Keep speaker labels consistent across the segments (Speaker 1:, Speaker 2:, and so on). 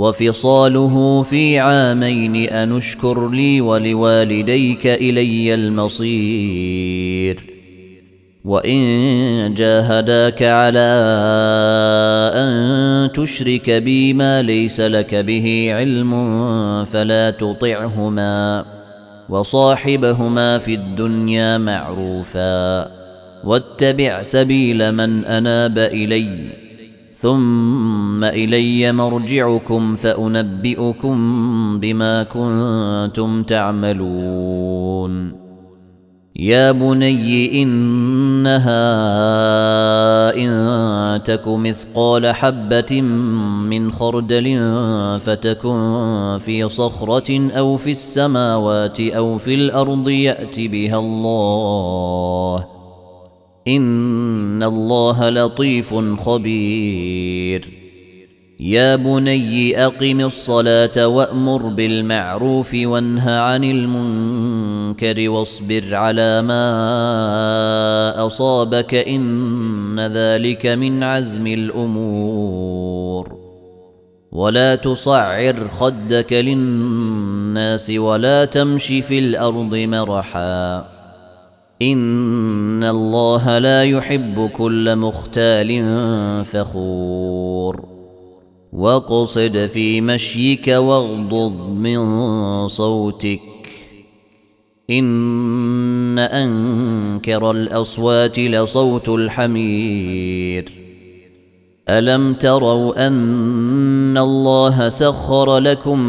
Speaker 1: وفصاله في عامين أنشكر لي ولوالديك إلي المصير. وإن جاهداك على أن تشرك بي ما ليس لك به علم فلا تطعهما وصاحبهما في الدنيا معروفا. واتبع سبيل من أناب اليّ. ثم إلي مرجعكم فأنبئكم بما كنتم تعملون. يا بني إنها إن تك مثقال حبة من خردل فتكن في صخرة أو في السماوات أو في الأرض يات بها الله. ان الله لطيف خبير. يا بني اقم الصلاه وامر بالمعروف وانه عن المنكر واصبر على ما اصابك ان ذلك من عزم الأمور. ولا تصعر خدك للناس ولا تمش في الأرض مرحا. ان الله لا يحب كل مختال فخور. واقصد في مشيك واغضض من صوتك. ان انكر الاصوات لصوت الحمير. الم تروا ان الله سخر لكم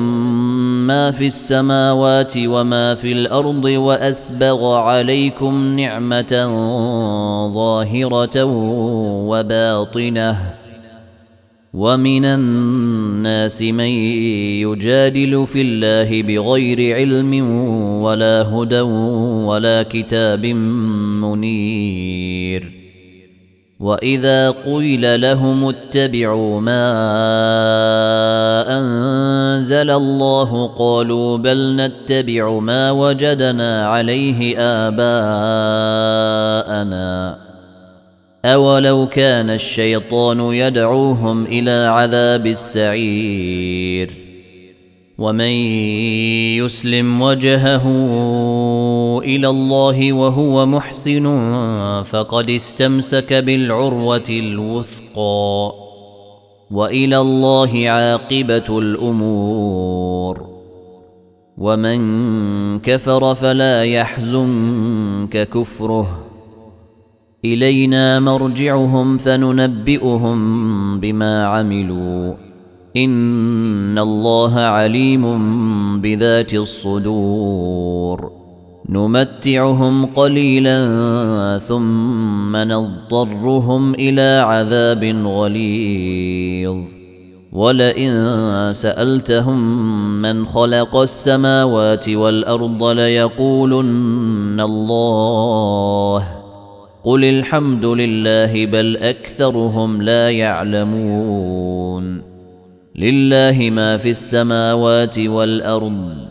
Speaker 1: ما في السماوات وما في الأرض وأسبغ عليكم نعمة ظاهرة وباطنة. ومن الناس من يجادل في الله بغير علم ولا هدى ولا كتاب منير. وإذا قيل لهم اتبعوا ما أنزل الله قالوا بل نتبع ما وجدنا عليه آباءنا. أولو كان الشيطان يدعوهم إلى عذاب السعير. ومن يسلم وجهه إلى الله وهو محسن فقد استمسك بالعروة الوثقى. وإلى الله عاقبة الأمور. ومن كفر فلا يحزنك كفره. إلينا مرجعهم فننبئهم بما عملوا. إن الله عليم بذات الصدور. نمتعهم قليلا ثم نضطرهم إلى عذاب غليظ. ولئن سألتهم من خلق السماوات والأرض ليقولن الله. قل الحمد لله بل أكثرهم لا يعلمون. لله ما في السماوات والأرض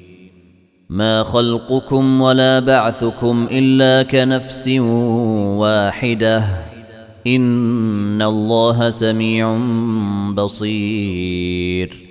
Speaker 1: ما خلقكم ولا بعثكم الا كنفس واحدة ان الله سميع بصير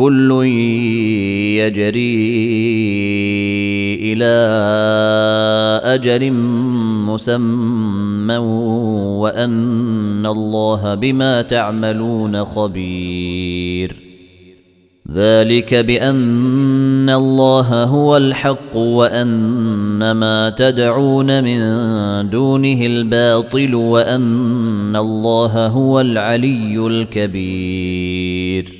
Speaker 1: كل يجري إلى أجل مسمى وأن الله بما تعملون خبير. ذلك بأن الله هو الحق وأن ما تدعون من دونه الباطل وأن الله هو العلي الكبير.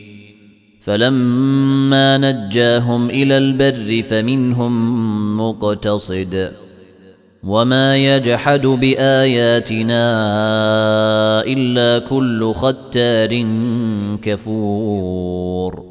Speaker 1: فلما نجاهم إلى البر فمنهم مقتصد. وما يجحد بآياتنا إلا كل ختار كفور.